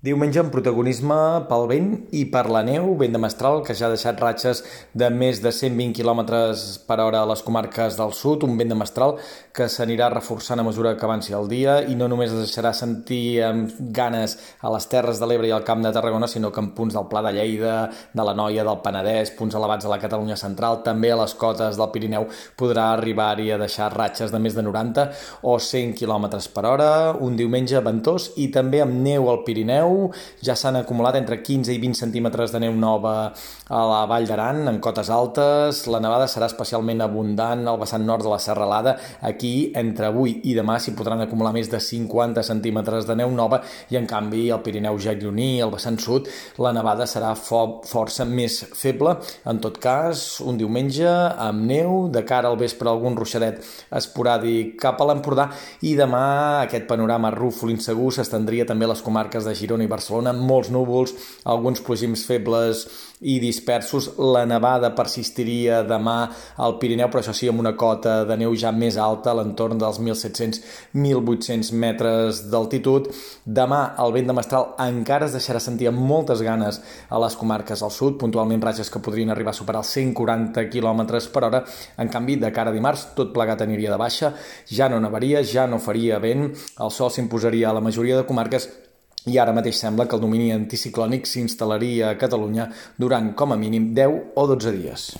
Diumenge amb protagonisme pel vent i per la neu, vent de mestral que ja ha deixat ratxes de més de 120 km per hora a les comarques del sud, un vent de mestral que s'anirà reforçant a mesura que avanci el dia i no només es deixarà sentir amb ganes a les Terres de l'Ebre i al Camp de Tarragona, sinó que en punts del Pla de Lleida, de la Noia, del Penedès, punts elevats a la Catalunya central, també a les cotes del Pirineu podrà arribar-hi a deixar ratxes de més de 90 o 100 km per hora, un diumenge ventós i també amb neu al Pirineu neu, ja s'han acumulat entre 15 i 20 centímetres de neu nova a la Vall d'Aran, en cotes altes. La nevada serà especialment abundant al vessant nord de la Serralada. Aquí, entre avui i demà, s'hi podran acumular més de 50 centímetres de neu nova i, en canvi, al Pirineu Gironí, al vessant sud, la nevada serà fo força més feble. En tot cas, un diumenge amb neu, de cara al vespre algun ruixadet esporàdic cap a l'Empordà i demà aquest panorama rúfol insegur s'estendria també a les comarques de Girona Girona i Barcelona, molts núvols, alguns plogims febles i dispersos. La nevada persistiria demà al Pirineu, però això sí, amb una cota de neu ja més alta, a l'entorn dels 1.700-1.800 metres d'altitud. Demà el vent de mestral encara es deixarà sentir amb moltes ganes a les comarques al sud, puntualment ratxes que podrien arribar a superar els 140 km per hora. En canvi, de cara a dimarts, tot plegat aniria de baixa, ja no nevaria, ja no faria vent, el sol s'imposaria a la majoria de comarques i ara mateix sembla que el domini anticiclònic s'instal·laria a Catalunya durant com a mínim 10 o 12 dies.